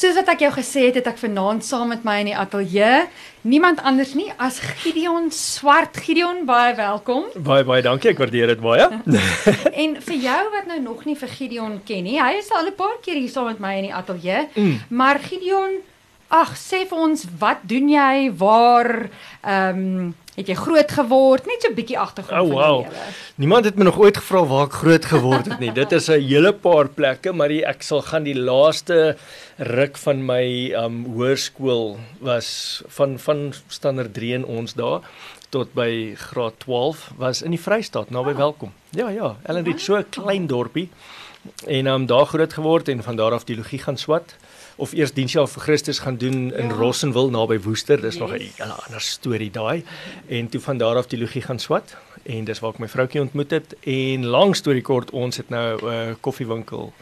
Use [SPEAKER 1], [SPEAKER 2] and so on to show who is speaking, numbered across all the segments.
[SPEAKER 1] Soos wat ek jou gesê het, het ek vanaand saam met my in die ateljee niemand anders nie as Gideon Swart. Gideon, baie welkom.
[SPEAKER 2] Baie baie dankie, ek waardeer dit baie.
[SPEAKER 1] en vir jou wat nou nog nie vir Gideon ken nie, hy is al 'n paar keer hier saam met my in die ateljee. Mm. Maar Gideon, ag, sê vir ons, wat doen jy? Waar ehm um, het jy groot geword? Net so 'n bietjie agtergrond
[SPEAKER 2] oh, wow. van jou lewe. Niemand het my nog ooit gevra waar ek groot geword het nie. Dit is 'n hele paar plekke, maar die, ek sal gaan die laaste ruk van my um hoërskool was van van standaard 3 in ons daar tot by graad 12 was in die Vrystaat naby oh. Welkom. Ja ja, Ellenridge so 'n klein dorpie en um daar groot geword en van daar af teologie gaan swat of eers diensjaar vir Christus gaan doen in ja. Rossenwil naby Woester. Dis yes. nog 'n hele ander storie daai. En toe van daar af teologie gaan swat en dis waar ek my vroutjie ontmoet het en lank storie kort ons het nou 'n uh, koffiewinkel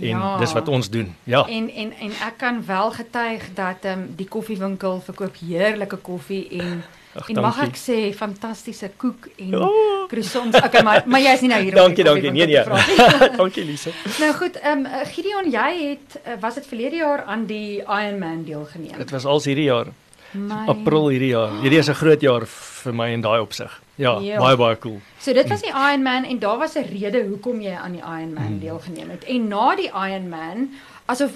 [SPEAKER 2] en ja. dis wat ons doen. Ja.
[SPEAKER 1] En en en ek kan wel getuig dat ehm um, die koffiewinkel verkoop heerlike koffie en Ach, en mag ek sê fantastiese koek en oh. croissants. Okay, maar maar jy is nie nou hier
[SPEAKER 2] om Dankie, dankie. Nee nee. dankie Lise.
[SPEAKER 1] Nou goed, ehm um, Gideon, jy het eh, was dit verlede jaar aan die Ironman deelgeneem.
[SPEAKER 2] Dit was al hierdie jaar. My. April hierdie jaar. Hierdie is 'n groot jaar vir my in daai opsig. Ja, jo. baie baie cool.
[SPEAKER 1] So dit was die Ironman en daar was 'n rede hoekom jy aan die Ironman hmm. deelgeneem het. En na die Ironman, asof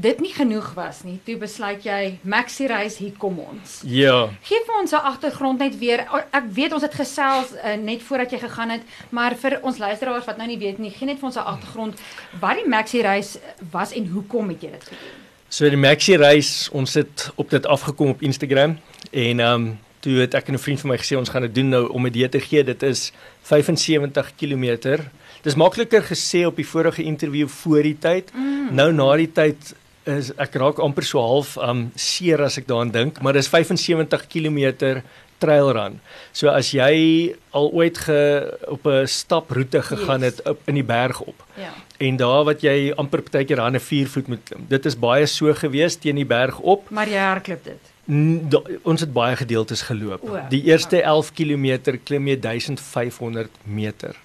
[SPEAKER 1] dit nie genoeg was nie, toe besluit jy Maxi reis hier kom ons.
[SPEAKER 2] Ja.
[SPEAKER 1] Geef vir ons 'n agtergrond net weer. Ek weet ons het gesels uh, net voordat jy gegaan het, maar vir ons luisteraars wat nou nie weet nie, gee net vir ons 'n agtergrond wat die Maxi reis was en hoekom het jy dit gedoen?
[SPEAKER 2] So die Maxi reis, ons het op dit afgekom op Instagram en ehm um, toe het ek en 'n vriend van my gesê ons gaan dit doen nou om 'n idee te gee. Dit is 75 km. Dis makliker gesê op die vorige onderhoud voor die tyd. Mm. Nou na die tyd is ek raak amper so half um seer as ek daaraan dink, maar dis 75 km trail run. So as jy al ooit ge op 'n staproete gegaan yes. het op in die berg op. Ja. En daar wat jy amper partykeer aan 'n 4 voet moet klim. Dit is baie so gewees teen die berg op.
[SPEAKER 1] Maar jy hardloop dit.
[SPEAKER 2] Da, ons het baie gedeeltes geloop. O, die eerste 11 km klim jy 1500 meter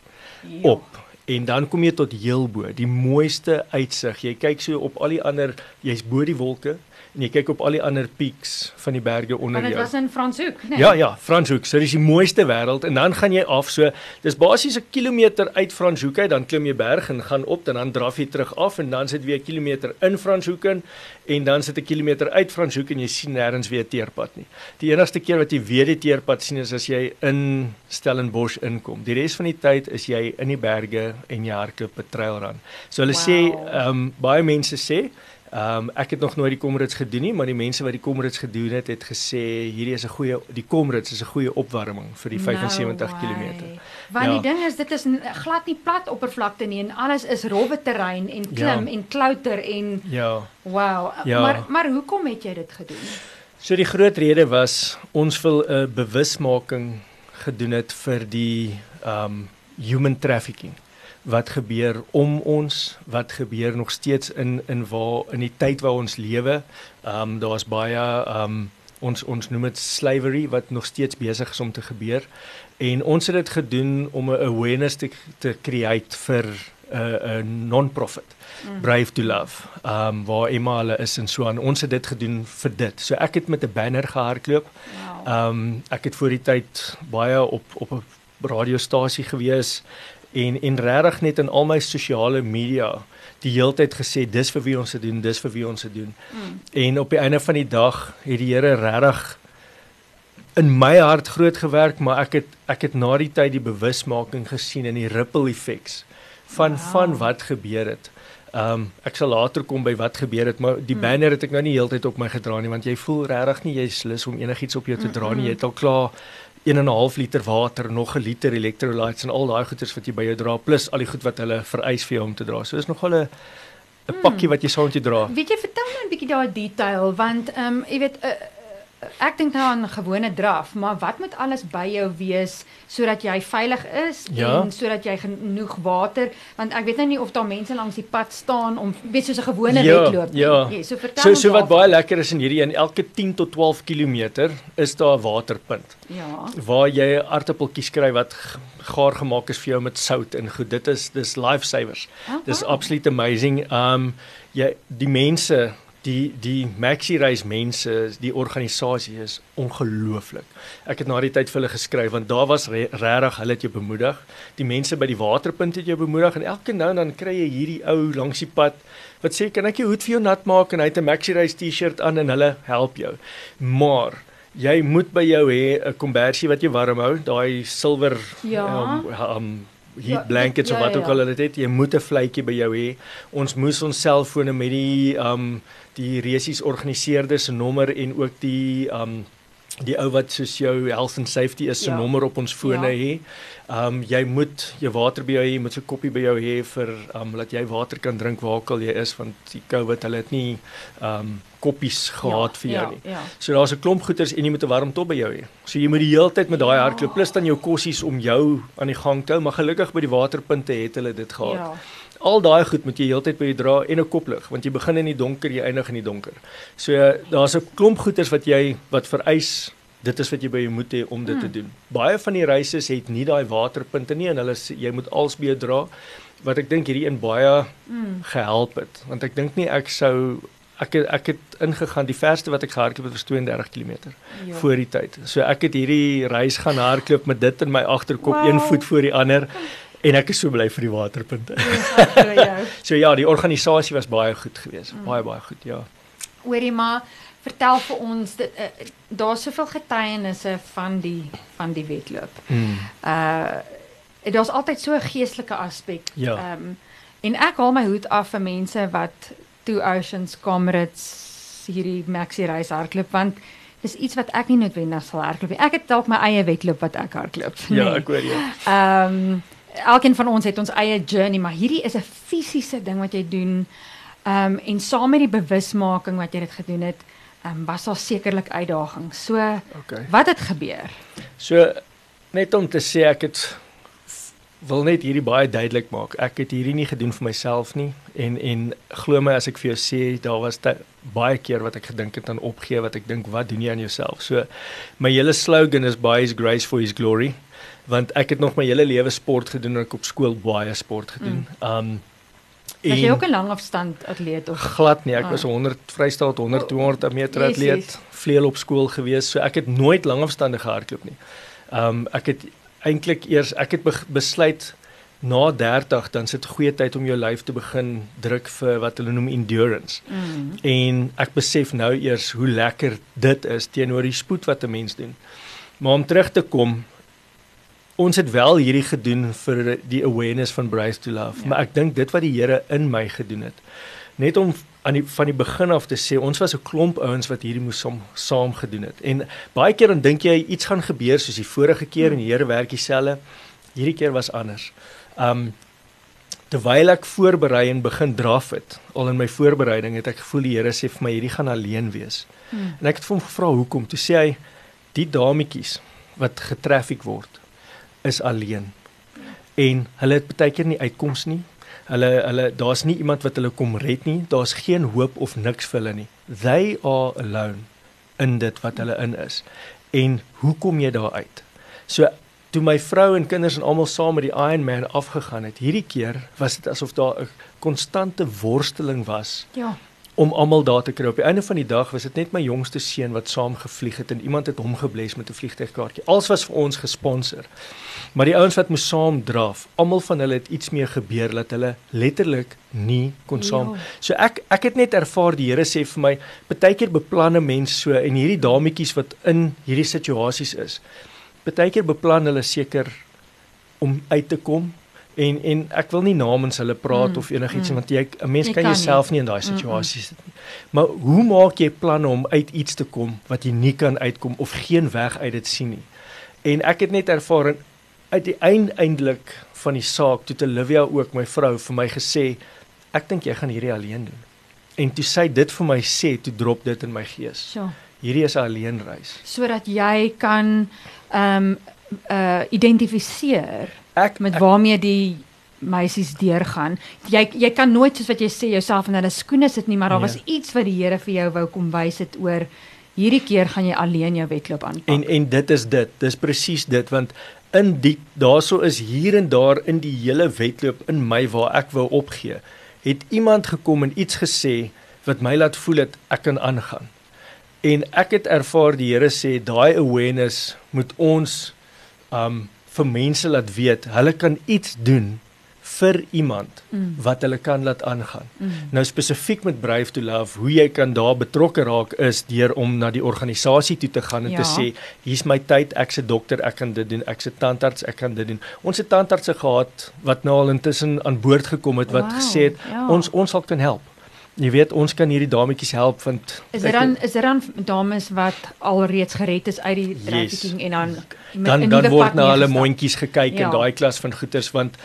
[SPEAKER 2] ja. op en dan kom jy tot heel bo, die mooiste uitsig. Jy kyk so op al die ander, jy's bo die wolke en jy kyk op al die ander peaks van die berge onder jou.
[SPEAKER 1] En dit was in Franshoek, né?
[SPEAKER 2] Nee? Ja, ja, Franshoek. So dis die mooiste wêreld en dan gaan jy af so dis basies 'n kilometer uit Franshoek uit, dan klim jy berg en gaan op en dan draf jy terug af en dan sit weer 'n kilometer in Franshoek in en dan sit 'n kilometer uit Franshoek en jy sien nêrens weer 'n teerpad nie. Die enigste keer wat jy weer die teerpad sien is as jy in Stellenbosch inkom. Die res van die tyd is jy in die berge en jy hardloop 'n trailrun. So hulle wow. sê, ehm um, baie mense sê Ehm um, ek het nog nooit die Comrades gedoen nie, maar die mense wat die Comrades gedoen het, het gesê hierdie is 'n goeie die Comrades is 'n goeie opwarming vir die 75 no km.
[SPEAKER 1] Want ja. die ding is dit is glad nie plat oppervlakte nie en alles is rowwe terrein en klim ja. en klouter en
[SPEAKER 2] Ja.
[SPEAKER 1] Wow. Ja. Maar maar hoekom het jy dit gedoen?
[SPEAKER 2] So die groot rede was ons wil 'n bewusmaking gedoen het vir die ehm um, human trafficking wat gebeur om ons, wat gebeur nog steeds in in waar in die tyd waar ons lewe. Ehm um, daar's baie ehm um, ons ons noem dit slavery wat nog steeds besig is om te gebeur. En ons het dit gedoen om 'n awareness te te create vir 'n uh, 'n non-profit. Mm. Brave to Love. Ehm um, waar Emma hulle is en so aan. Ons het dit gedoen vir dit. So ek het met 'n banner gehardloop. Ehm wow. um, ek het voor die tyd baie op op 'n radiostasie gewees en en regtig net in al my sosiale media die heeltyd gesê dis vir wie ons dit doen, dis vir wie ons dit doen. Mm. En op die einde van die dag het die Here regtig in my hart groot gewerk, maar ek het ek het na die tyd die bewusmaking gesien in die ripple effects van wow. van wat gebeur het. Ehm um, ek sal later kom by wat gebeur het, maar die mm. banner het ek nou nie heeltyd op my gedra nie want jy voel regtig nie jy's lus om enigiets op jou te dra nie. Jy het al klaar 1 en 'n half liter water, nog 'n liter electrolytes en al daai goeders wat jy by jou dra plus al die goed wat hulle vereis vir jou om te dra. So is nogal 'n 'n hmm. pakkie wat jy saam met jou dra.
[SPEAKER 1] Weet jy vertel my 'n bietjie daai detail want ehm um, jy weet uh, ek dink nou aan 'n gewone draf, maar wat moet alles by jou wees sodat jy veilig is ja. en sodat jy genoeg water, want ek weet nou nie of daar mense langs die pad staan om weet soos 'n gewone
[SPEAKER 2] ja,
[SPEAKER 1] wedloop.
[SPEAKER 2] Ja. Nee, so vertel so, so wat baie lekker is in hierdie in elke 10 tot 12 km is daar 'n waterpunt.
[SPEAKER 1] Ja.
[SPEAKER 2] Waar jy aardappeltjies kry wat gaar gemaak is vir jou met sout en goed. Dit is dis lifesavers. Dis absolute amazing. Um jy die mense die die Maxi Reis mense, die organisasie is ongelooflik. Ek het na die tyd vir hulle geskryf want daar was regtig hulle het jou bemoedig. Die mense by die waterpunt het jou bemoedig en elke nou en dan kry jy hierdie ou langs die pad wat sê kan ek jou hoed vir jou nat maak en hy het 'n Maxi Reis T-shirt aan en hulle help jou. Maar jy moet by jou hê 'n kombersie wat jou warm hou, daai silwer
[SPEAKER 1] ja. um,
[SPEAKER 2] um heat ja, blankets ja, of wat ja, ook al dit het, jy moet 'n vletjie by jou hê. Ons moes ons selfone met die um die resies organiseerde se nommer en ook die um die ou wat soos jou health and safety is se ja. nommer op ons fone ja. hê. Um jy moet jou water by jou hê, jy moet 'n koppie by jou hê vir um dat jy water kan drink waar ook al jy is want die COVID hulle het nie um koppies gehad ja, vir jou ja, nie. Ja. So daar's 'n klomp goeders en jy moet 'n warm top by jou hê. So jy moet die hele tyd met daai ja. hardloop plus dan jou kossies om jou aan die gang te hou, maar gelukkig by die waterpunte het hulle dit gehad. Ja. Al daai goed moet jy heeltyd by jou dra en 'n koplig want jy begin in die donker, jy eindig in die donker. So daar's 'n klomp goeders wat jy wat vereis dit is wat jy by jou moet hê om dit hmm. te doen. Baie van die reise het nie daai waterpunte nie en hulle jy moet als by jou dra wat ek dink hierdie in baie hmm. gehelp het want ek dink nie ek sou ek het, ek het ingegaan die verste wat ek gehardloop het was 32 km ja. voor die tyd. So ek het hierdie reis gaan hardloop met dit in my agterkop, wow. een voet voor die ander en ek is so bly vir die waterpunte. Ja, so ja, die organisasie was baie goed geweest. Mm. Baie baie goed, ja.
[SPEAKER 1] Hoorie maar, vertel vir ons dit uh, daar's soveel getuienisse van die van die wedloop. Mm. Uh daar's altyd so 'n geestelike aspek.
[SPEAKER 2] Ja. Ehm
[SPEAKER 1] um, en ek haal my hoed af vir mense wat Two Oceans Comrades hierdie maxi reis hardloop want dis iets wat ek nie noodwendig sal hardloop nie. Ek het dalk my eie wedloop wat ek hardloop.
[SPEAKER 2] Nee. Ja, ek hoor jou.
[SPEAKER 1] Ehm um, elkeen van ons het ons eie journey, maar hierdie is 'n fisiese ding wat jy doen. Ehm um, en saam met die bewusmaking wat jy dit gedoen het, ehm um, was daar sekerlik uitdagings. So okay. wat het gebeur?
[SPEAKER 2] So net om te sê ek het wil net hierdie baie duidelik maak. Ek het hierdie nie gedoen vir myself nie en en glo my as ek vir jou sê daar was baie keer wat ek gedink het aan opgee wat ek dink wat doen jy aan jouself. So my hele slogan is by his grace for his glory want ek het nog my hele lewe sport gedoen en ek op skool baie sport gedoen. Mm. Um
[SPEAKER 1] en jy ook 'n lang afstand atleet of
[SPEAKER 2] glad nie. Ek ah. was 100 vrystaat 100 200 meter atleet, vleuel op skool gewees. So ek het nooit lang afstande gehardloop nie. Um ek het eintlik eers ek het besluit na 30 dan sit goeie tyd om jou lyf te begin druk vir wat hulle noem endurance. Mm. En ek besef nou eers hoe lekker dit is teenoor die spoed wat 'n mens doen. Maar om terug te kom, ons het wel hierdie gedoen vir die awareness van Brace to Love, ja. maar ek dink dit wat die Here in my gedoen het, net om aan die van die begin af te sê ons was 'n klomp ouens wat hierdie moes saam saam gedoen het. En baie keer dan dink jy iets gaan gebeur soos die vorige keer en die Here werk dieselfde. Hierdie keer was anders. Um terwyl ek voorberei en begin draf het, al in my voorbereiding het ek gevoel die Here sê vir my hierdie gaan alleen wees. Hmm. En ek het vir hom gevra hoekom? Toe sê hy die dametjies wat getraffiek word is alleen. En hulle het baie keer nie uitkoms nie. Hulle hulle daar's nie iemand wat hulle kom red nie. Daar's geen hoop of niks vir hulle nie. They are alone in dit wat hulle in is. En hoe kom jy daar uit? So toe my vrou en kinders en almal saam met die Ironman afgegaan het, hierdie keer was dit asof daar 'n konstante worsteling was.
[SPEAKER 1] Ja
[SPEAKER 2] om almal daar te kry. Op die einde van die dag was dit net my jongste seun wat saam gevlieg het en iemand het hom gebless met 'n vliegtuigkaartjie. Alles was vir ons gesponsor. Maar die ouens wat moes saam draf, almal van hulle het iets meer gebeur dat hulle letterlik nie kon saam. Ja. So ek ek het net ervaar die Here sê vir my, partykeer beplanne mense so en hierdie dametjies wat in hierdie situasies is. Partykeer beplan hulle seker om uit te kom en en ek wil nie namens hulle praat mm, of enigiets mm. want jy 'n mens jy kan jouself nie in daai situasies sit nie. Maar hoe maak jy planne om uit iets te kom wat jy nie kan uitkom of geen weg uit dit sien nie? En ek het net ervaar uit die eindelik van die saak toe Olivia ook my vrou vir my gesê ek dink jy gaan hierdie alleen doen. En toe sy dit vir my sê, toe drop dit in my gees.
[SPEAKER 1] So.
[SPEAKER 2] Hierdie is 'n alleen reis.
[SPEAKER 1] Sodat jy kan ehm um, uh identifiseer ek met waarmee die meisies deurgaan. Jy jy kan nooit soos wat jy sê jouself in hulle skoene sit nie, maar daar nee. was iets wat die Here vir jou wou kom wys het oor hierdie keer gaan jy alleen jou wedloop aanpak.
[SPEAKER 2] En en dit is dit. Dis presies dit want in die daarso is hier en daar in die hele wedloop in my waar ek wou opgee, het iemand gekom en iets gesê wat my laat voel dat ek kan aangaan. En ek het ervaar die Here sê daai awareness moet ons um vir mense laat weet hulle kan iets doen vir iemand mm. wat hulle kan laat aangaan. Mm. Nou spesifiek met Brave to Love, hoe jy kan daar betrokke raak is deur om na die organisasie toe te gaan en ja. te sê, hier's my tyd, ek's 'n dokter, ek kan dit doen, ek's 'n tandarts, ek kan dit doen. Ons het tandartse gehad wat nou al intussen aan boord gekom het wat wow. gesê het ja. ons ons sal kan help. Jy weet ons kan hierdie dametjies help want
[SPEAKER 1] Is dit dan is dit dan dames wat alreeds gered is uit die trafficking yes. en dan
[SPEAKER 2] dan dan word na hulle mondjies gekyk ja. in daai klas van goeters want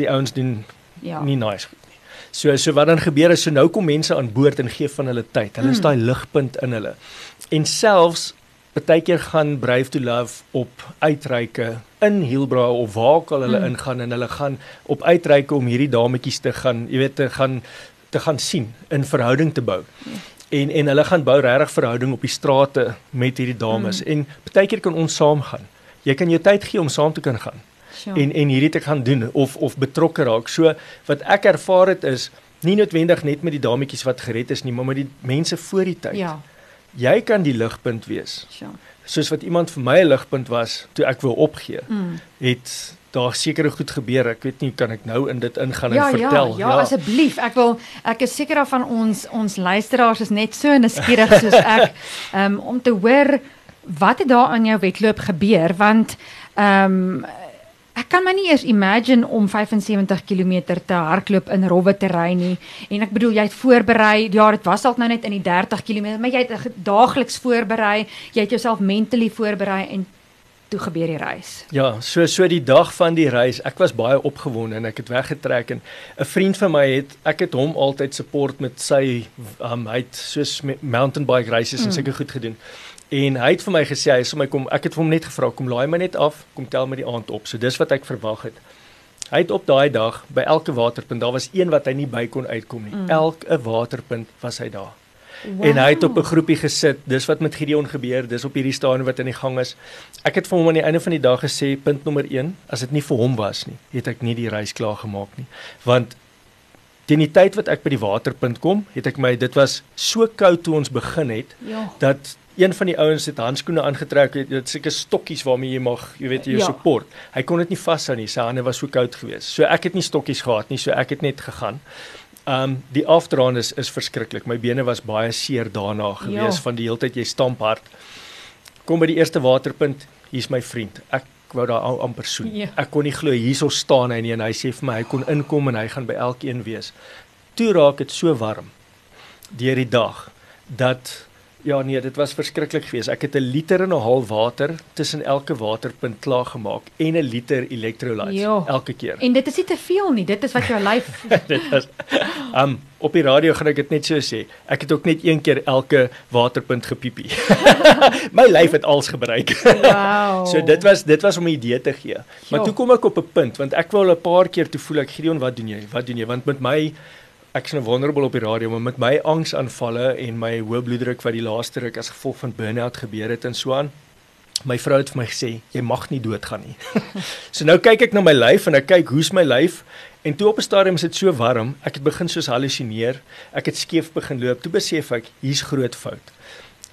[SPEAKER 2] die ouens doen ja. nie nice goed nie. So so wat dan gebeur is so nou kom mense aan boord en gee van hulle tyd. Hulle mm. is daai ligpunt in hulle. En selfs baie keer gaan Brave to Love op uitreike in Hielbra of waar ook al hulle mm. ingaan en hulle gaan op uitreike om hierdie dametjies te gaan, jy weet, te gaan te gaan sien in verhouding te bou. Ja. En en hulle gaan bou regtig verhouding op die strate met hierdie dames mm. en baie keer kan ons saam gaan. Jy kan jou tyd gee om saam te kan gaan sure. en en hierdie te gaan doen of of betrokke raak. So wat ek ervaar het is nie noodwendig net met die dametjies wat gered is nie, maar met die mense voor die tyd. Ja. Jy kan die ligpunt wees. Sure. Soos wat iemand vir my 'n ligpunt was toe ek wou opgee, mm. het daar sekere goed gebeur. Ek weet nie kan ek nou in dit ingaan
[SPEAKER 1] ja,
[SPEAKER 2] en vertel.
[SPEAKER 1] Ja, ja, ja, asseblief. Ek wil ek is seker daarvan ons ons luisteraars is net so nuuskierig soos ek um, om te hoor wat het daar aan jou wedloop gebeur want ehm um, Ek kan my nie eers imagine om 75 km te hardloop in rowwe terrein nie. En ek bedoel jy het voorberei. Ja, dit was dalk nou net in die 30 km, maar jy het daagliks voorberei. Jy het jouself mentally voorberei en toe gebeur die reis.
[SPEAKER 2] Ja, so so die dag van die reis, ek was baie opgewonde en ek het weggetrek en 'n vriend van my het ek het hom altyd support met sy um, hy het soos mountain bike races en mm. seker goed gedoen. En hy het vir my gesê hy sê my kom ek het vir hom net gevra kom laai my net af kom tel my die aand op. So dis wat ek verwag het. Hy het op daai dag by elke waterpunt, daar was een wat hy nie by kon uitkom nie. Mm. Elke waterpunt was hy daar. Wow. En hy het op 'n groepie gesit. Dis wat met Gideon gebeur. Dis op hierdie stadium wat in die gang is. Ek het vir hom aan die einde van die dag gesê punt nommer 1, as dit nie vir hom was nie, het ek nie die reis klaar gemaak nie. Want teen die tyd wat ek by die waterpunt kom, het ek my dit was so koud toe ons begin het ja. dat een van die ouens het handskoene aangetrek, dit seker stokkies waarmee jy mag, jy weet jy ja. support. Hy kon dit nie vashou nie, sy hande was so koud geweest. So ek het nie stokkies gehad nie, so ek het net gegaan. Um die afdraand is is verskriklik. My bene was baie seer daarna geweest ja. van die hele tyd jy stamp hard. Kom by die eerste waterpunt, hier's my vriend. Ek wou daar amper soen. Ja. Ek kon nie glo hierso staan hy nie en hy sê vir my hy kon inkom en hy gaan by elkeen wees. Toe raak dit so warm deur die dag dat Ja nee, dit was verskriklik geweest. Ek het 'n liter en 'n half water tussen elke waterpunt klaar gemaak en 'n liter electrolytes jo. elke keer.
[SPEAKER 1] En dit is nie te veel nie. Dit is wat jou lyf
[SPEAKER 2] Dit is Um op die radio gaan ek dit net so sê. Ek het ook net een keer elke waterpunt gepiepie. My lyf het als gebruik. wow. So dit was dit was om 'n idee te gee. Maar jo. toe kom ek op 'n punt want ek wou al 'n paar keer toe voel ek Gideon, wat doen jy? Wat doen jy? Want met my ek is nou wonderbaal op die radio maar met my angsaanvalle en my hoë bloeddruk wat die laaste ruk as gevolg van burn-out gebeur het en so aan my vrou het vir my gesê jy mag nie doodgaan nie. So nou kyk ek na my lyf en ek kyk hoe's my lyf en toe op 'n stadium is dit so warm ek het begin soos halusineer ek het skeef begin loop toe besef ek hier's groot fout.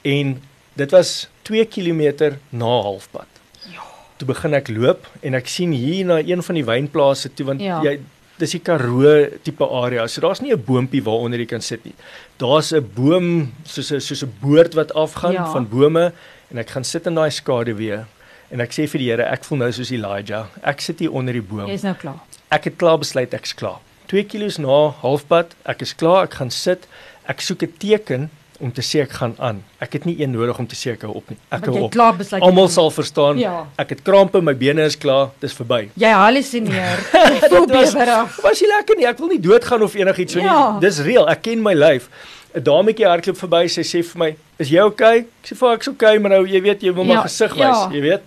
[SPEAKER 2] En dit was 2 km na halfpad. Ja. Toe begin ek loop en ek sien hier na een van die wynplase toe want ja. jy dis die Karoo tipe area. So daar's nie 'n boontjie waaronder jy kan sit nie. Daar's 'n boom soos 'n soos 'n boord wat afgaan ja. van bome en ek gaan sit in daai skaduwee en ek sê vir die Here, ek voel nou soos Elijah. Ek sit hier onder die boom.
[SPEAKER 1] Jy's nou klaar.
[SPEAKER 2] Ek het klaar besluit ek's klaar. 2 km na halfpad, ek is klaar, ek gaan sit. Ek soek 'n teken om te sê ek gaan aan. Ek het nie een nodig om te sê ek hou op nie. Ek hou op. Almal sal verstaan. Ja. Ek het krampe, my bene is klaar, dis verby.
[SPEAKER 1] Jy hallusineer. Voel bewerig.
[SPEAKER 2] Was jy lekker nie? Ek wil nie doodgaan of enigiets so ja. nie. Dis reël. Ek ken my lyf. 'n Dametjie hardloop verby, sy sê vir my, "Is jy okay?" Ek sê vir haar, "Ek's okay, maar nou jy weet jy wil ja. my gesig wys, ja. jy weet."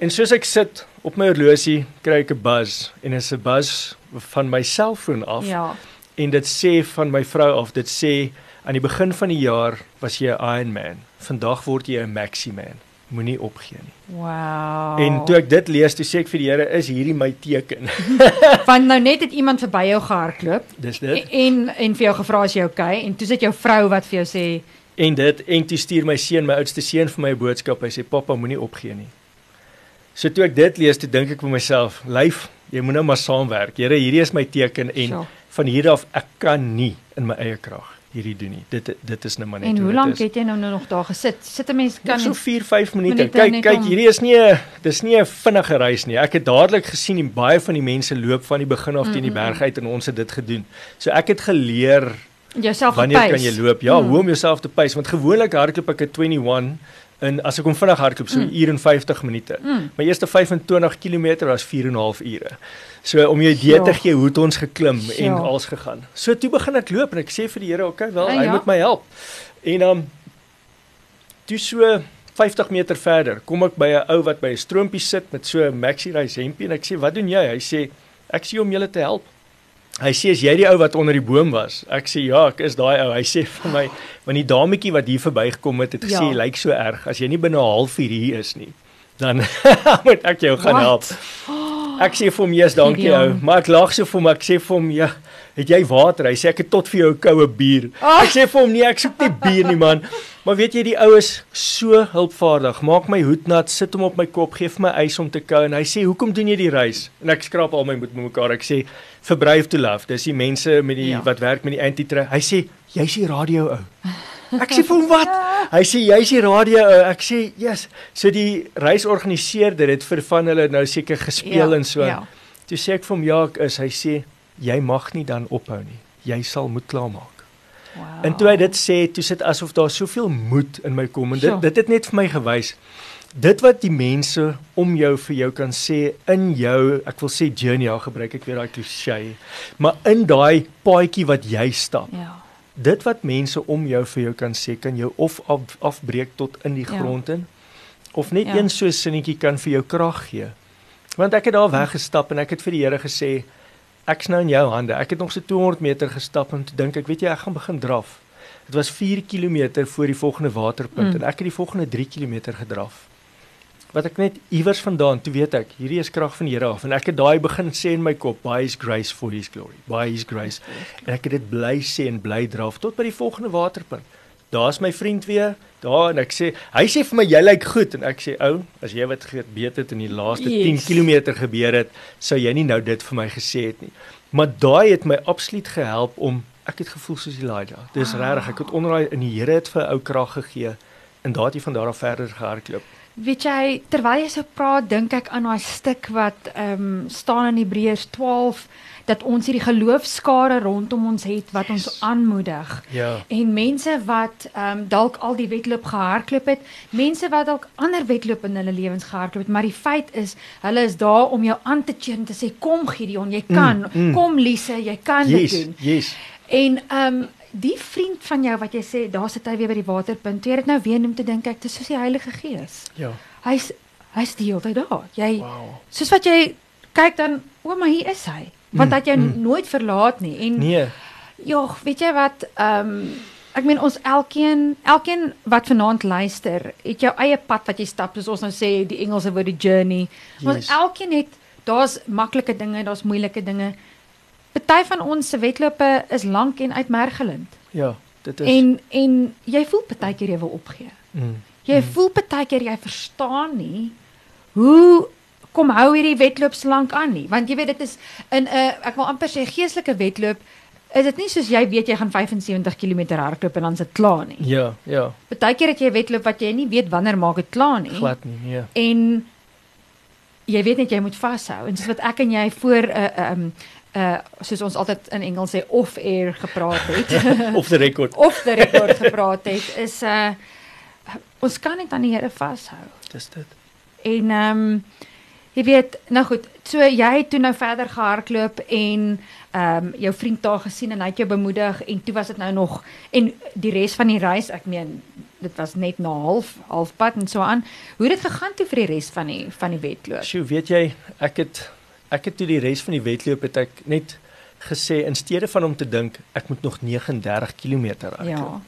[SPEAKER 2] En soos ek sit op my horlosie, kry ek 'n buzz en dit is 'n buzz van my selfoon af. Ja. En dit sê van my vrou af, dit sê Aan die begin van die jaar was jy 'n Iron Man. Vandag word jy 'n Maxi Man. moenie opgee nie.
[SPEAKER 1] Wow.
[SPEAKER 2] En toe ek dit lees, toe sê ek vir die Here, is hierdie my teken?
[SPEAKER 1] Want nou net het iemand verby jou gehardloop.
[SPEAKER 2] Dis dit.
[SPEAKER 1] En en vir jou gevra as jy okay en toe sit jou vrou wat vir jou sê
[SPEAKER 2] En dit en toe stuur my seun, my oudste seun vir my 'n boodskap. Hy sê pappa moenie opgee nie. So toe ek dit lees, toe dink ek vir myself, lyf, jy moet nou maar saamwerk. Here, hierdie is my teken en
[SPEAKER 1] Sure.
[SPEAKER 2] van hier af ek kan nie in my eie krag hierdie doen nie. Dit dit is nou maar net
[SPEAKER 1] En hoe lank het jy nou nou nog daar gesit? Sit 'n mens
[SPEAKER 2] Kan so 4 5 minute. Kyk, kyk,
[SPEAKER 1] om-
[SPEAKER 2] hierdie is nie 'n dis nie 'n vinnige reis nie. Ek het dadelik gesien die baie van die mense loop van die begin af teen die berg uit en ons het dit gedoen. So ek het geleer
[SPEAKER 1] jouself
[SPEAKER 2] wanneer kan jy loop? Ja,
[SPEAKER 1] Mm.
[SPEAKER 2] hoe om jouself te pace want gewoonlik hardloop ek 'n 21 en as ek hom vinnig hardloop so 'n uur en 50 minute.
[SPEAKER 1] Mm.
[SPEAKER 2] My eerste 25 km was 4 en 'n half ure. So om jou idee te
[SPEAKER 1] Sjoe.
[SPEAKER 2] gee hoe het ons geklim en
[SPEAKER 1] Sjoe.
[SPEAKER 2] als gegaan. So toe begin ek loop en ek sê vir die Here, okay, wel,
[SPEAKER 1] Ah,
[SPEAKER 2] hy
[SPEAKER 1] ja.
[SPEAKER 2] moet my help. En dan um, toe so 50 meter verder, kom ek by 'n ou wat by 'n stroompie sit met so 'n maxi rice hempie en ek sê, "Wat doen jy?" Hy sê, "Ek sê om julle te help." Hy sê, "Is jy die ou wat onder die boom was?" Ek sê, "Ja, ek is daai ou." Hy sê vir my, "Want die dametjie wat hier verbygekom het, het gesê
[SPEAKER 1] Ja.
[SPEAKER 2] jy lyk so erg. As jy nie binne 'n halfuur hier is nie, dan moet ek jou gaan
[SPEAKER 1] Wat?
[SPEAKER 2] help." Ek sê vir hom, "Jesus, dankie ou."
[SPEAKER 1] Gideon.
[SPEAKER 2] Maar ek lag so vir hom, ek sê vir hom, "Ja, het jy water?" Hy sê, "Ek het tot vir jou 'n koue bier."
[SPEAKER 1] Ah.
[SPEAKER 2] Ek sê vir hom, "Nee, ek soek nie bier nie, man." Maar weet jy, die ou is so hulpvaardig. Maak my hoed nat, sit hom op my kop, gee vir my ys om te kou en hy sê, "Hoekom doen jy die reis?" En ek skraap al my moed met mekaar. Ek sê, "For brave to love." Dis die mense met die
[SPEAKER 1] Ja.
[SPEAKER 2] wat werk met die anti-tra. Hy sê, "Jy's die radio ou." Ek sê vir hom, "Wat?" Hy sê, "Jy's die radio ou." Ek sê, "Yes." So die reisorganiseerder het vir van hulle nou seker gespeel
[SPEAKER 1] Ja,
[SPEAKER 2] en so.
[SPEAKER 1] ja.
[SPEAKER 2] Toe sê ek vir hom, "Ja, ek is." Hy sê, "Jy mag nie dan ophou nie. Jy sal moet klaarmaak."
[SPEAKER 1] Wow.
[SPEAKER 2] En toe hy dit sê, toe sit asof daar soveel moed in my kom en dit dit het net vir my gewys dit wat die mense om jou vir jou kan sê in jou, ek wil sê journey, ja, gebruik ek weer daai klise, maar in daai paadjie wat jy stap.
[SPEAKER 1] Ja.
[SPEAKER 2] Dit wat mense om jou vir jou kan sê, kan jou of af, afbreek tot in die
[SPEAKER 1] Ja.
[SPEAKER 2] grond in of net
[SPEAKER 1] Ja.
[SPEAKER 2] een so sinnetjie kan vir jou krag gee. Want ek het daar weggestap en ek het vir die Here gesê ek's nou in jou hande. Ek het nog so 200 meter gestap en toe dink ek, weet jy, ek gaan begin draf. Dit was 4 km voor die volgende waterpunt
[SPEAKER 1] Mm.
[SPEAKER 2] en ek het die volgende 3 km gedraf. Wat ek net iewers vandaan, toe weet ek, hierdie is krag van die Here af en ek het daai begin sê in my kop, by his grace for his glory. By his grace. En ek het dit bly sê en bly draf tot by die volgende waterpunt. Daar's my vriend weer, daar en ek sê, hy sê vir my jy lyk goed en ek sê ou, as jy wat geweet het in die laaste
[SPEAKER 1] Yes.
[SPEAKER 2] 10 km gebeur het, sou jy nie nou dit vir my gesê het nie. Maar daai het my absoluut gehelp om ek het gevoel soos Elijah. Dis
[SPEAKER 1] Wow.
[SPEAKER 2] regtig, ek het onder daai in die Here het vir ou krag gegee en daardie van daar af verder gehardloop.
[SPEAKER 1] Weet jy, terwyl jy so praat, dink ek aan daai stuk wat ehm um, staan in Hebreërs 12 dat ons hierdie geloofskare rondom ons het wat ons
[SPEAKER 2] Yes.
[SPEAKER 1] aanmoedig.
[SPEAKER 2] Ja.
[SPEAKER 1] En mense wat ehm um, dalk al die wedloop gehardloop het, mense wat dalk ander wedloop in hulle lewens gehardloop het, maar die feit is, hulle is daar om jou aan te cheer en te sê kom Gideon, jy kan.
[SPEAKER 2] Mm, mm.
[SPEAKER 1] Kom Lise, jy kan
[SPEAKER 2] Yes,
[SPEAKER 1] dit doen.
[SPEAKER 2] yes.
[SPEAKER 1] En ehm um, die vriend van jou wat jy sê, daar sit hy weer by die waterpunt. Toe jy dit nou weer noem te dink ek, dis soos die Heilige Gees.
[SPEAKER 2] Ja.
[SPEAKER 1] Hy's hy's die hele tyd daar. Jy
[SPEAKER 2] Wow.
[SPEAKER 1] soos wat jy kyk dan, o, maar hier is hy. Want
[SPEAKER 2] Mm,
[SPEAKER 1] dat jy
[SPEAKER 2] mm.
[SPEAKER 1] nooit verlaat nie. En
[SPEAKER 2] Nee.
[SPEAKER 1] ja, weet jy wat, ehm ek meen ons elkeen, elkeen wat vanaand luister, het jou eie pad wat jy stap, soos ons nou sê die Engelse woord die journey. Ons
[SPEAKER 2] Yes.
[SPEAKER 1] elkeen het daar's maklike dinge, daar's moeilike dinge. Party van ons se wedlope is lank en uitmergelend.
[SPEAKER 2] Ja, dit is
[SPEAKER 1] En en jy voel partykeer jy wil opgee.
[SPEAKER 2] mm,
[SPEAKER 1] Jy mm. voel partykeer jy verstaan nie hoe kom hou hierdie wedloop so lank aan nie, want jy weet dit is in 'n uh, ek wil amper sê geestelike wedloop is dit nie soos jy weet jy gaan 75 km hardloop en dan sit klaar nie.
[SPEAKER 2] Ja, ja,
[SPEAKER 1] Partykeer het jy 'n wedloop wat jy nie weet wanneer maak dit klaar nie.
[SPEAKER 2] glad nie, nee.
[SPEAKER 1] En jy weet net jy moet vashou en soos wat ek en jy voor 'n uh, um uh soos ons altyd in Engels sê off air gepraat het.
[SPEAKER 2] Of die rekord.
[SPEAKER 1] of die rekord gepraat het is uh ons kan net aan die Here vashou.
[SPEAKER 2] Dis dit.
[SPEAKER 1] En ehm um, jy weet, nou goed, so jy het toe nou verder gehardloop en ehm um, jou vriend daar gesien en hy het jou bemoedig en toe was dit nou nog en die res van die reis, ek meen dit was net na half halfpad en so aan. Hoe het dit gegaan toe vir die res van die van die wedloop?
[SPEAKER 2] Sjoe, weet jy, ek het ek het toe die res van die wedloop het ek net gesê in steede van om te dink ek moet nog 39 km hardloop.
[SPEAKER 1] Ja.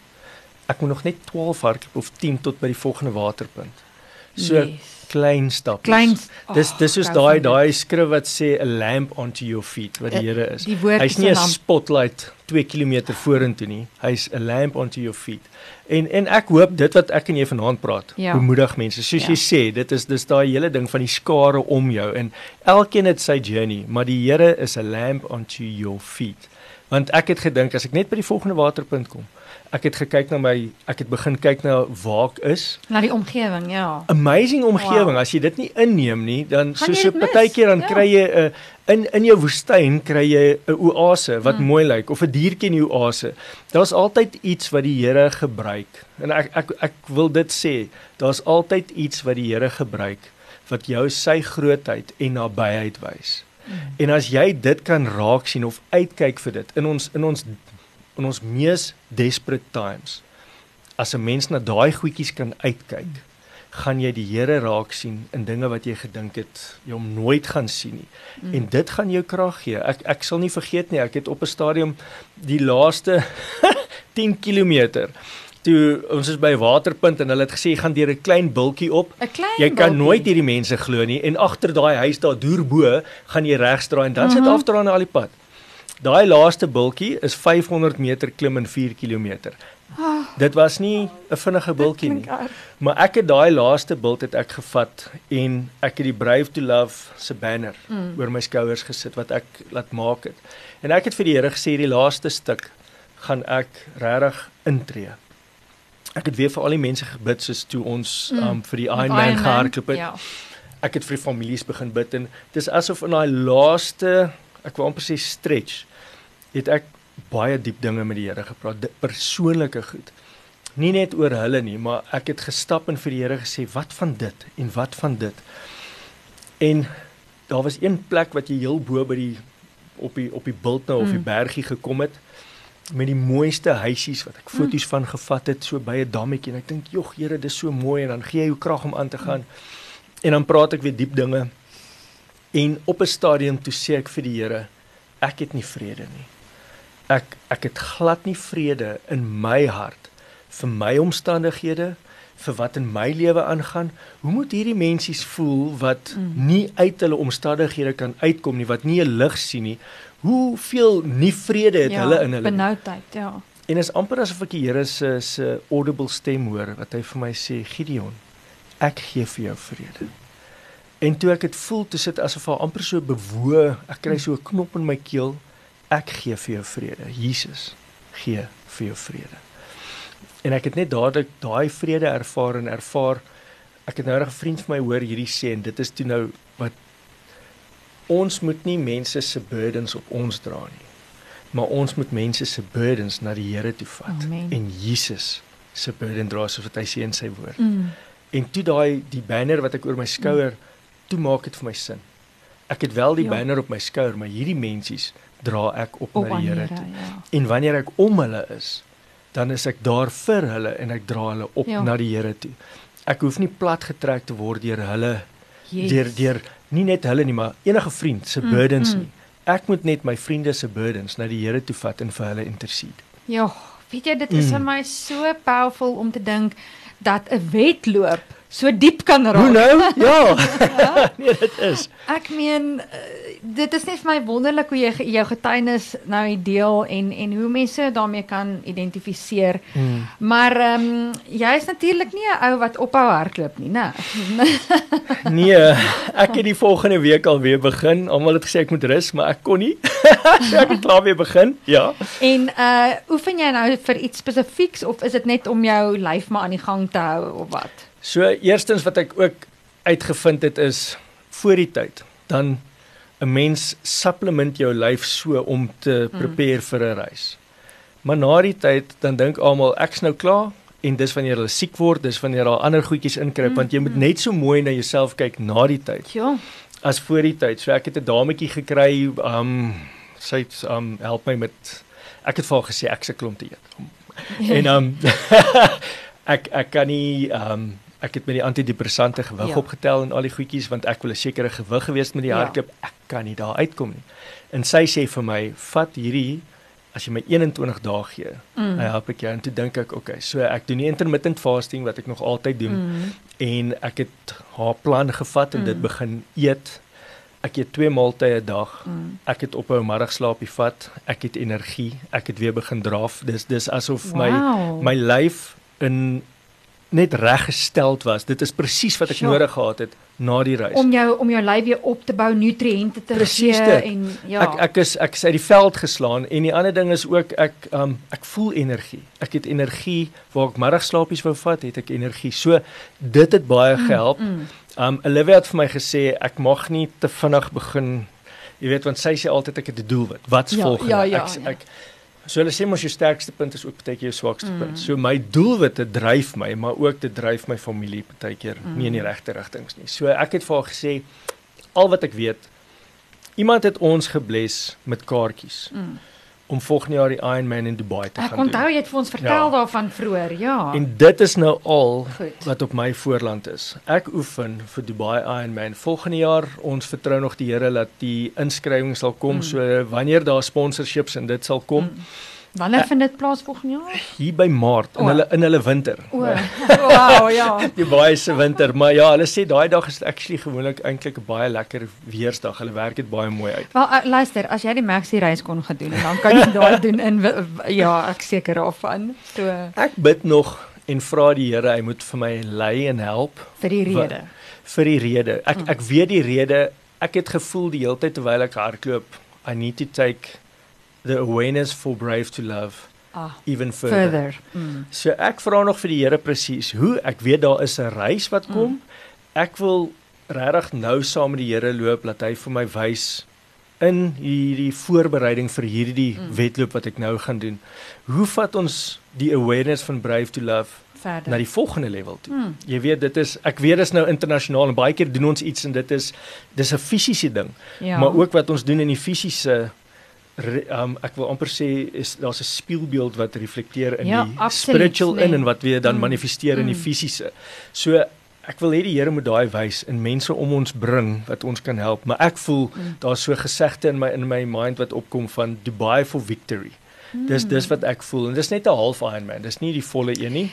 [SPEAKER 2] Ek moet nog net 12 hardloop of 10 tot by die volgende waterpunt. So yes. Klein stappies.
[SPEAKER 1] Klein
[SPEAKER 2] Dis dis soos daai daai skrif wat sê a lamp onto your feet wat die eh, Here is. Hy's nie 'n spotlight 2 km vorentoe nie. Hy's a lamp onto your feet. En en ek hoop dit wat ek en jy vanaand praat, ja. bemoedig mense. Soos ja. jy sê, dit is dis daai hele ding van die skare om jou en elkeen het sy journey, maar die Here is a lamp onto your feet. Want ek het gedink as ek net by die volgende waterpunt kom, ek het gekyk na my ek het begin kyk na waar ek is
[SPEAKER 1] na die omgewing ja
[SPEAKER 2] amazing omgewing wow. as jy dit nie inneem nie dan soos so partykeer dan ja. kry jy 'n uh, in in jou woestyn kry jy 'n oase wat mm. mooi lyk of 'n diertjie in die oase daar's altyd iets wat die Here gebruik en ek ek ek wil dit sê daar's altyd iets wat die Here gebruik wat jou sy grootheid en nabyheid wys mm. en as jy dit kan raak sien of uitkyk vir dit in ons in ons in ons mees desperate times as 'n mens na daai goedjies kan uitkyk gaan jy die Here raak sien in dinge wat jy gedink het jy hom nooit gaan sien nie mm. en dit gaan jou krag gee ek ek sal nie vergeet nie ek het op 'n stadium die laaste 10 km toe ons is by waterpunt en hulle het gesê jy gaan deur 'n klein bultjie op
[SPEAKER 1] klein
[SPEAKER 2] jy kan bulkie. nooit hierdie mense glo nie en agter daai huis daar deur bo gaan jy regsdraai en dan sit mm -hmm. afdraai na al die pad Daai laaste bultjie is 500 meter klim in 4 km. Oh, dit was nie 'n vinnige bultjie nie. Maar ek het daai laaste bult het ek gevat en ek het die Brave to Love se banner mm. oor my skouers gesit wat ek laat maak het. En ek het vir die Here gesê die laaste stuk gaan ek regtig intree. Ek het weer vir al die mense gebid soos toe ons mm. um, vir die Ironman gehardloop het. Ja. Ek het vir die families begin bid en dis asof in daai laaste ek wou amper sê stretch het ek baie diep dinge met die Here gepraat, persoonlike goed. Nie net oor hulle nie, maar ek het gestap en vir die Here gesê, "Wat van dit en wat van dit?" En daar was een plek wat jy heel bo by die op die op die bult nou of die mm. bergie gekom het met die mooiste huisies wat ek mm. foto's van gevat het so by 'n dammetjie en ek dink, "Jog, Here, dis so mooi" en dan gee jy jou krag om aan te gaan. En dan praat ek weer diep dinge En op 'n stadium toe sê ek vir die Here, ek het nie vrede nie. Ek ek het glad nie vrede in my hart vir my omstandighede, vir wat in my lewe aangaan. Hoe moet hierdie mensies voel wat mm. nie uit hulle omstandighede kan uitkom nie, wat nie 'n lig sien nie? Hoeveel nie vrede het ja, hulle in hulle
[SPEAKER 1] benoudheid, ja.
[SPEAKER 2] En is amper asof ek die Here se se audible stem hoor wat hy vir my sê, Gideon, ek gee vir jou vrede. En toe ek dit voel, toe sit asof haar amper so bewoe, ek kry so 'n knop in my keel. Ek gee vir jou vrede. Jesus gee vir jou vrede. En ek het net dadelik daai vrede ervaar en ervaar ek het nou 'n vriend van my hoor hierdie sê en dit is toe nou wat ons moet nie mense se burdens op ons dra nie. Maar ons moet mense se burdens na die Here toe vat Amen. en Jesus se burden dra soos wat hy sê in sy woord. Mm. En toe daai die banner wat ek oor my skouer mm toe maak dit vir my sin. Ek het wel die ja. banner op my skouer, maar hierdie mensies dra ek op, op na die Here toe. Ja. En wanneer ek om hulle is, dan is ek daar vir hulle en ek dra hulle op ja. na die Here toe. Ek hoef nie plat getrek te word deur hulle yes. deur deur nie net hulle nie, maar enige vriend se mm, burdens mm, nie. Ek moet net my vriende se burdens na die Here toe vat en vir hulle intercede.
[SPEAKER 1] Ja, weet jy dit is mm. vir my so powerful om te dink dat 'n wedloop so diep kan raak.
[SPEAKER 2] Hoe nou? Ja. nee, dit is.
[SPEAKER 1] Ek meen uh, dit is net vir my wonderlik hoe jy jou getuienis nou deel en en hoe mense daarmee kan identifiseer. Hmm. Maar ehm um, jy is natuurlik nie 'n ou wat ophou hardloop nie, né?
[SPEAKER 2] nee, ek het die volgende week al weer begin. Almal het gesê ek moet rus, maar ek kon nie. so ek het klaar weer begin. Ja.
[SPEAKER 1] En uh oefen jy nou vir iets spesifieks of is dit net om jou lyf maar aan die gang te hou of wat?
[SPEAKER 2] So eerstens wat ek ook uitgevind het is voor die tyd dan 'n mens supplement jou lyf so om te mm. prepare mm. vir 'n reis. Maar na die tyd dan dink almal ek's nou klaar en dis wanneer hulle siek word, dis wanneer daar ander goedjies inkruip mm. want jy moet mm. net so mooi na jouself kyk na die tyd.
[SPEAKER 1] Ja.
[SPEAKER 2] As voor die tyd. So ek het 'n dametjie gekry, um sy het um help my met ek het vir haar gesê ek se klomp te eet. en um ek ek kan nie um ek het met die antidepressante gewig ja. opgetel en al die goedjies want ek wil 'n sekere gewig gewees met die ja. hardloop. Ek kan nie daar uitkom nie. En sy sê vir my, "Vat hierdie as jy my 21 dae gee, mm. help ek jou en toe dink ek, okay, so ek doen die intermittent fasting wat ek nog altyd doen mm. en ek het haar plan gevat en mm. dit begin eet ek eet twee maaltye 'n dag. Mm. Ek het ophou middagslaapie vat. Ek het energie. Ek het weer begin draf. Dis dis asof wow. my my lyf in net reggestel was. Dit is presies wat ek sure. nodig gehad het na die reis.
[SPEAKER 1] Om jou om jou lyf weer op te bou, nutriënte te
[SPEAKER 2] gee en ja. Ek ek is ek is uit die veld geslaan en die ander ding is ook ek um ek voel energie. Ek het energie waar ek middagslaapies wou vat, het ek energie. So dit het baie mm, gehelp. Mm, mm. Um Olivia het vir my gesê ek mag nie te vinnig begin. Jy weet want sy sê altyd ek het 'n doelwit. Wat's ja, volgende? Ja, ja, ek ja. ek so hulle sê mos jou sterkste punt is ook baie keer jou swakste mm. punt. So my doelwitte dryf my, maar ook dit dryf my familie baie keer mm. nie in die regte rigtings nie. So ek het vir haar gesê al wat ek weet iemand het ons gebless met kaartjies. Mm om volgende jaar die Ironman in Dubai te
[SPEAKER 1] ek
[SPEAKER 2] gaan doen.
[SPEAKER 1] Ek onthou jy het vir ons vertel ja. daarvan vroeër, ja.
[SPEAKER 2] En dit is nou al Goed. wat op my voorland is. Ek oefen vir Dubai Ironman volgende jaar. Ons vertrou nog die Here dat die inskrywings sal kom. Mm. So wanneer daar sponsorships en dit sal kom. Mm
[SPEAKER 1] Wanneer uh, vind dit plaas volgende jaar?
[SPEAKER 2] Hier by Maart in oh. hulle in hulle winter.
[SPEAKER 1] O. Wow, ja.
[SPEAKER 2] Die baie se winter, maar ja, hulle sê daai dag is actually gewoonlik eintlik 'n baie lekker weersdag. Hulle werk dit baie mooi uit.
[SPEAKER 1] Wel uh, luister, as jy die Maxi reis kon gedoen en dan kan jy daai doen in ja, ek seker daarvan. So
[SPEAKER 2] Ek bid nog en vra die Here hy moet vir my lei en help
[SPEAKER 1] vir die rede.
[SPEAKER 2] Vir die rede. Ek mm. ek weet die rede. Ek het gevoel die hele tyd terwyl ek hardloop, I need to take the awareness for brave to love ah, even further. further. Mm. So ek vra nog vir die Here presies hoe ek weet daar is 'n reis wat kom. Mm. Ek wil regtig nou saam met die Here loop dat hy vir my wys in hierdie voorbereiding vir hierdie mm. wedloop wat ek nou gaan doen. Hoe vat ons die awareness van brave to love verder na die volgende level toe. Hmm. Jy weet dit is ek weet dit is nou internasionaal en baie keer doen ons iets en dit is dis 'n fisiese ding. Ja. Maar ook wat ons doen in die fisiese um, ek wil amper sê is daar's 'n spieelbeeld wat reflekteer in ja, die absoluut, spiritual nee. in en wat weer dan mm. manifesteer mm. in die mm. fisiese. So ek wil hê die Here moet daai wys in mense om ons bring wat ons kan help, maar ek voel mm. daar's so gesegde in my in my mind wat opkom van Dubai for victory. Mm. Dis dis wat ek voel en dis net 'n half Ironman. Dis nie die volle een nie.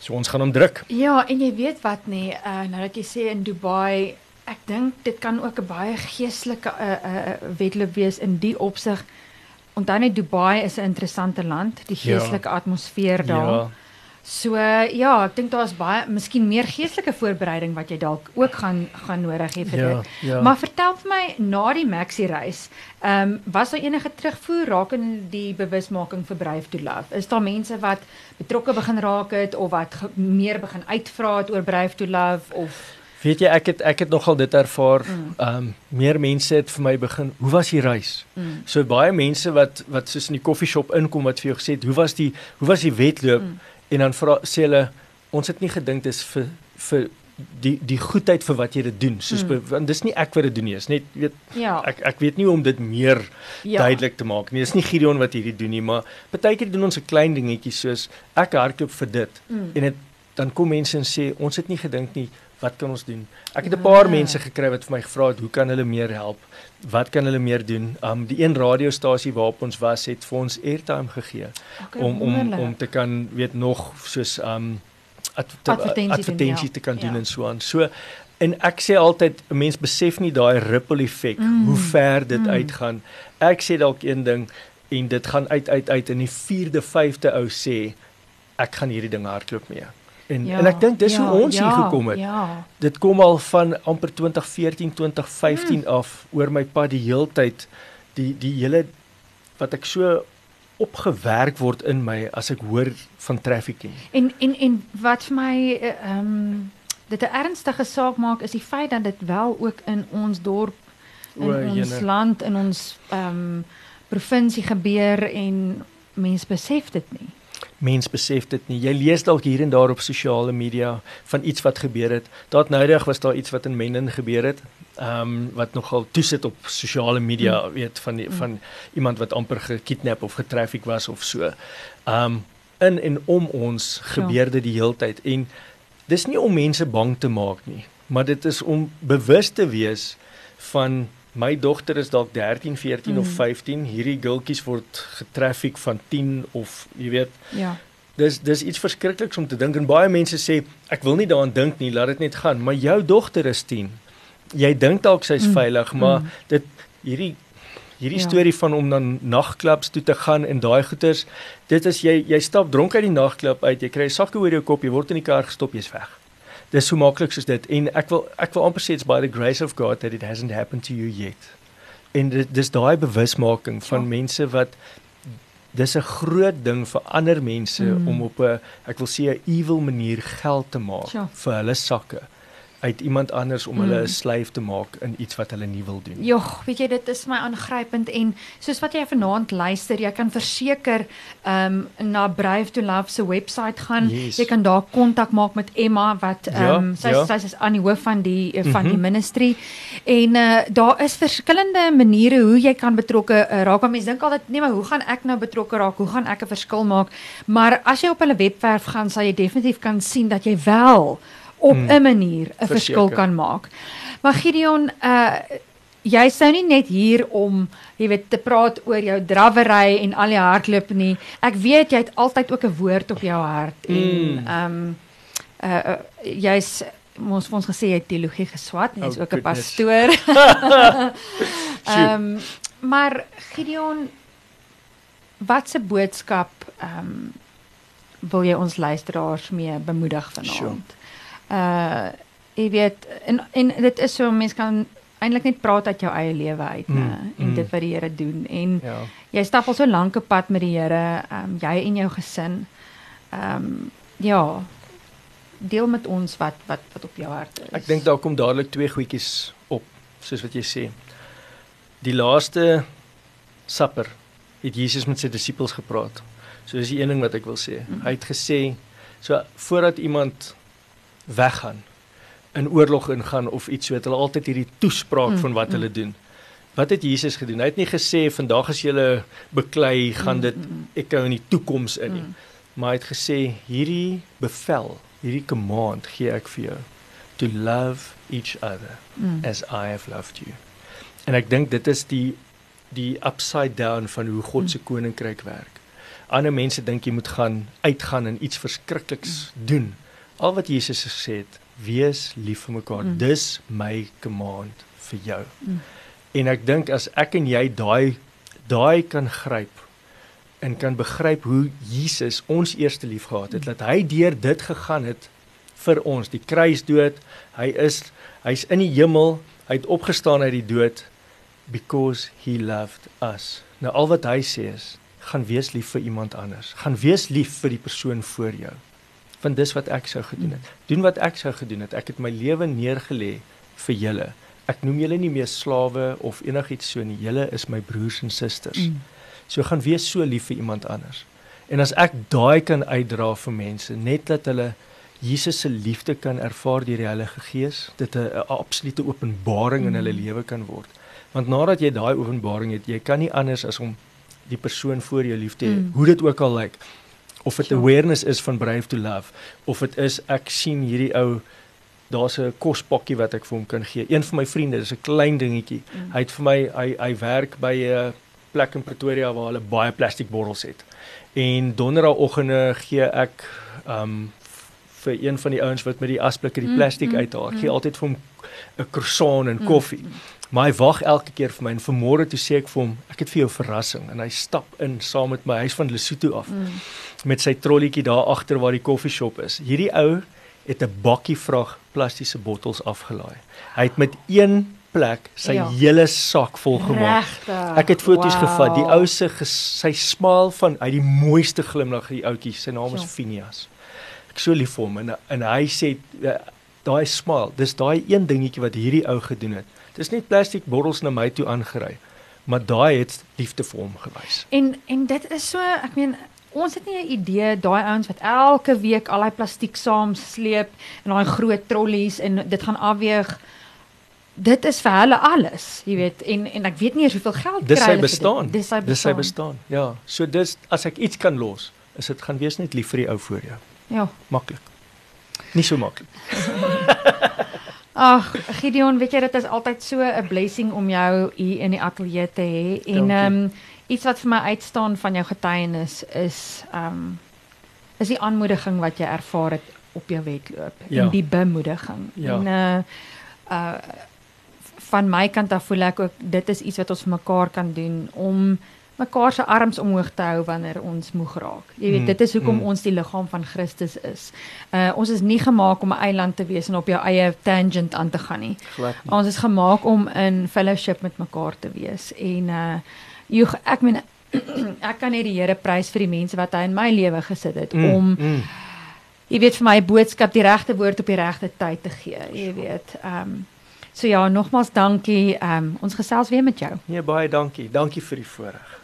[SPEAKER 2] So ons gaan hom druk.
[SPEAKER 1] Ja, en jy weet wat nee, uh, nou dat jy sê in Dubai ek dink dit kan ook 'n baie geestelike uh, uh, wedloop wees in die opsig. Onthou net Dubai is 'n interessante land, die ja. geestelike ja. atmosfeer daar. Ja. So ja, ek dink daar's baie miskien meer geestelike voorbereiding wat jy dalk ook gaan gaan nodig hê vir ja, dit. Ja. Maar vertel vir my na die Maxi reis, ehm um, was daar enige terugvoer rakende die bewusmaking vir Brave to Love? Is daar mense wat betrokke begin raak het of wat meer begin uitvra het oor Brave to Love of
[SPEAKER 2] Weet jy ek het ek het nogal dit ervaar. Ehm mm. um, meer mense het vir my begin, "Hoe was die reis?" Mm. So baie mense wat wat soos in die koffieshop inkom wat vir jou gesê het, "Hoe was die hoe was die wedloop?" Mm. En dan vra sê hulle, "Ons het nie gedink dis vir vir die die goedheid vir wat jy dit doen." Soos mm. want dis nie ek wat dit doen nie, is net weet ja. ek ek weet nie hoe om dit meer ja. duidelik te maak nie. Dis nie Gideon wat hierdie doen nie, maar baie keer doen ons 'n klein dingetjie soos ek hardloop vir dit mm. en dit dan kom mense en sê ons het nie gedink nie wat kan ons doen? Ek het 'n paar ja. mense gekry wat vir my gevra het hoe kan hulle meer help? Wat kan hulle meer doen? Um die een radiostasie waarop ons was het vir ons airtime gegee okay, om om om te kan weet nog soos um advertensie, advertensie te kan doen ja. en so aan. So en ek sê altyd 'n mens besef nie daai ripple effek mm. hoe ver dit mm. uitgaan. Ek sê dalk een ding en dit gaan uit uit uit in die 4de 5de ou sê ek gaan hierdie ding hardloop mee. En ja, en ek dink dis ja, hoe ons ja, hier gekom het. Ja. Dit kom al van amper 2014, 2015 hmm. af oor my pad die heeltyd die die hele wat ek so opgewerk word in my as ek hoor van trafficking.
[SPEAKER 1] En en en wat vir my eh, ehm um, dit 'n ernstige saak maak is die feit dat dit wel ook in ons dorp in o, ons jene. land in ons ehm um, provinsie gebeur en mense besef dit nie
[SPEAKER 2] mens besef dit nie. Jy lees dalk hier en daar op sosiale media van iets wat gebeur het. Daar noudig was daar iets wat in Menin gebeur het. Ehm um, wat nogal toesit op sosiale media, hmm. weet van die, van iemand wat amper gekidnap of getraffic was of so. Ehm um, in en om ons ja. gebeurde die heeltyd en dis nie om mense bang te maak nie, maar dit is om bewus te wees van My dogter is dalk 13, 14 mm. of 15. Hierdie gultjies word getraffic van 10 of jy weet.
[SPEAKER 1] Ja.
[SPEAKER 2] Dis dis iets verskrikliks om te dink en baie mense sê ek wil nie daaraan dink nie, laat dit net gaan, maar jou dogter is 10. Jy dink dalk sy's mm. veilig, maar mm. dit hierdie hierdie ja. storie van om dan nagklubs toe te gaan en daai goeters, dit is jy jy stap dronk uit die nagklub uit, jy kry 'n sakke oor jou kop, jy word in die kar gestop, jy's weg. Dis so maklik soos dit en ek wil ek wil amper sê it's by the grace of God that it hasn't happened to you yet. En dit dis daai bewusmaking van ja. mense wat dis 'n groot ding vir ander mense mm. om op 'n ek wil sê 'n evil manier geld te maak ja. vir hulle sakke uit iemand anders om hulle 'n mm. slyf te maak in iets wat hulle nie wil doen.
[SPEAKER 1] Jogg, weet jy dit is my aangrypend en soos wat jy vanaand luister, jy kan verseker ehm um, na Brave to Love se webwerf gaan. Yes. Jy kan daar kontak maak met Emma wat ehm um, ja, sy ja. sy is aan die hoof van die van mm -hmm. die mhm. ministry. En uh, daar is verskillende maniere hoe jy kan betrokke uh, raak. Mense dink altyd nee, maar hoe gaan ek nou betrokke raak? Hoe gaan ek 'n verskil maak? Maar as jy op hulle webwerf gaan, sal jy definitief kan sien dat jy wel op hmm. 'n manier 'n verskil kan maak. Maar Gideon, uh jy sou nie net hier om, jy weet, te praat oor jou drawery en al die hardloop nie. Ek weet jy het altyd ook 'n woord op jou hart en hmm. ehm um, uh, uh jy's ons ons gesê jy het teologie geswat, jy's oh, ook 'n pastoor. Ehm um, maar Gideon wat se boodskap ehm um, wil jy ons luisteraars mee bemoedig vanaand? Sure uh jy weet en en dit is so mense kan eintlik net praat uit jou eie lewe uit mm, nê en mm. dit wat die Here doen en ja. jy stap al so lank op pad met die Here um, jy en jou gesin ehm um, ja deel met ons wat wat wat op jou hart is
[SPEAKER 2] ek dink daar kom dadelik twee goedjies op soos wat jy sê die laaste supper het Jesus met sy disippels gepraat so dis die een ding wat ek wil sê mm. hy het gesê so voordat iemand weggaan in oorlog ingaan of iets so het hulle altyd hierdie toespraak mm, van wat mm. hulle doen. Wat het Jesus gedoen? Hy het nie gesê vandag as jy beklei gaan mm, dit mm, mm. ek gou in die toekoms in nie. Mm. Maar hy het gesê hierdie bevel, hierdie command gee ek vir jou to love each other mm. as I have loved you. En ek dink dit is die die upside down van hoe God se koninkryk werk. Ander mense dink jy moet gaan uitgaan en iets verskrikliks mm. doen al wat Jesus gesê het, wees lief vir mekaar. Mm. Dis my command vir jou. Mm. En ek dink as ek en jy daai daai kan gryp en kan begryp hoe Jesus ons eerste lief gehad het, dat hy deur dit gegaan het vir ons, die kruisdood, hy is hy's in die hemel, hy het opgestaan uit die dood because he loved us. Nou al wat hy sê is, gaan wees lief vir iemand anders. Gaan wees lief vir die persoon voor jou van dis wat ek sou gedoen het. Doen wat ek sou gedoen het. Ek het my lewe neergelê vir julle. Ek noem julle nie meer slawe of enigiets so nie. Julle is my broers en susters. Mm. So gaan wees so lief vir iemand anders. En as ek daai kan uitdra vir mense, net dat hulle Jesus se liefde kan ervaar deur die Heilige Gees, dit 'n absolute openbaring in hulle mm. lewe kan word. Want nadat jy daai openbaring het, jy kan nie anders as om die persoon voor jou lief te hê, mm. hoe dit ook al lyk. Like of dit ja. awareness is van brave to love of dit is ek sien hierdie ou daar's 'n kospakkie wat ek vir hom kan gee. Een van my vriende, dis 'n klein dingetjie. Mm. Hy het vir my hy hy werk by 'n plek in Pretoria waar hulle baie plastiek bottels het. En donderdagoggende gee ek um vir een van die ouens wat met die asblikke die plastiek mm, uithaal. Ek gee mm. altyd vir hom 'n croissant en koffie. Mm. Maar hy wag elke keer vir my en vanmôre toe sê ek vir hom, ek het vir jou 'n verrassing en hy stap in saam met my huis van Lesotho af mm. met sy trollietjie daar agter waar die koffieshop is. Hierdie ou het 'n bakkie vrag plastiese bottels afgelaai. Hy het met een plek sy ja. hele sak vol gemaak. Regtig. Ek het foto's wow. gevat. Die ou se sy smaal van uit die mooiste glimlag die ouetjie. Sy naam is ja. Phineas. Ek so lief vir hom en en hy sê daai smaal, dis daai een dingetjie wat hierdie ou gedoen het. Dis net plastiek bottels na my toe aangery. Maar daai het liefde vir hom gewys.
[SPEAKER 1] En en dit is so, ek meen ons het nie 'n idee daai ouens wat elke week al daai plastiek saam sleep in daai groot trollies en dit gaan afweeg. Dit is vir hulle alles, jy weet, en en ek weet nie eers hoeveel geld
[SPEAKER 2] kry hulle vir dit. Dis sy bestaan. Dis sy bestaan. Ja, so dis as ek iets kan los, is dit gaan wees net lief vir die ou voor jou.
[SPEAKER 1] Ja.
[SPEAKER 2] Maklik. Nie so maklik.
[SPEAKER 1] Ag, Gideon, weet jy dit is altyd so 'n blessing om jou hier in die ateljee te hê en ehm um, iets wat vir my uitstaan van jou getuienis is ehm um, is die aanmoediging wat jy ervaar het op jou wedloop ja. en die bemoediging. Ja. En uh uh van my kant af voel ek ook dit is iets wat ons vir mekaar kan doen om mekaar se arms omhoog te hou wanneer ons moeg raak. Jy weet, mm, dit is hoekom mm. ons die liggaam van Christus is. Uh ons is nie gemaak om 'n eiland te wees en op jou eie tangent aan te gaan nie. nie. Ons is gemaak om in fellowship met mekaar te wees en uh jy ek meen ek kan net die Here prys vir die mense wat hy in my lewe gesit het mm, om mm. jy weet vir my boodskap die regte woord op die regte tyd te gee. Jy weet, ehm um, So ja, nogmaals dankie. Ehm um, ons gesels weer met jou.
[SPEAKER 2] Nee, baie dankie. Dankie vir die voorreg.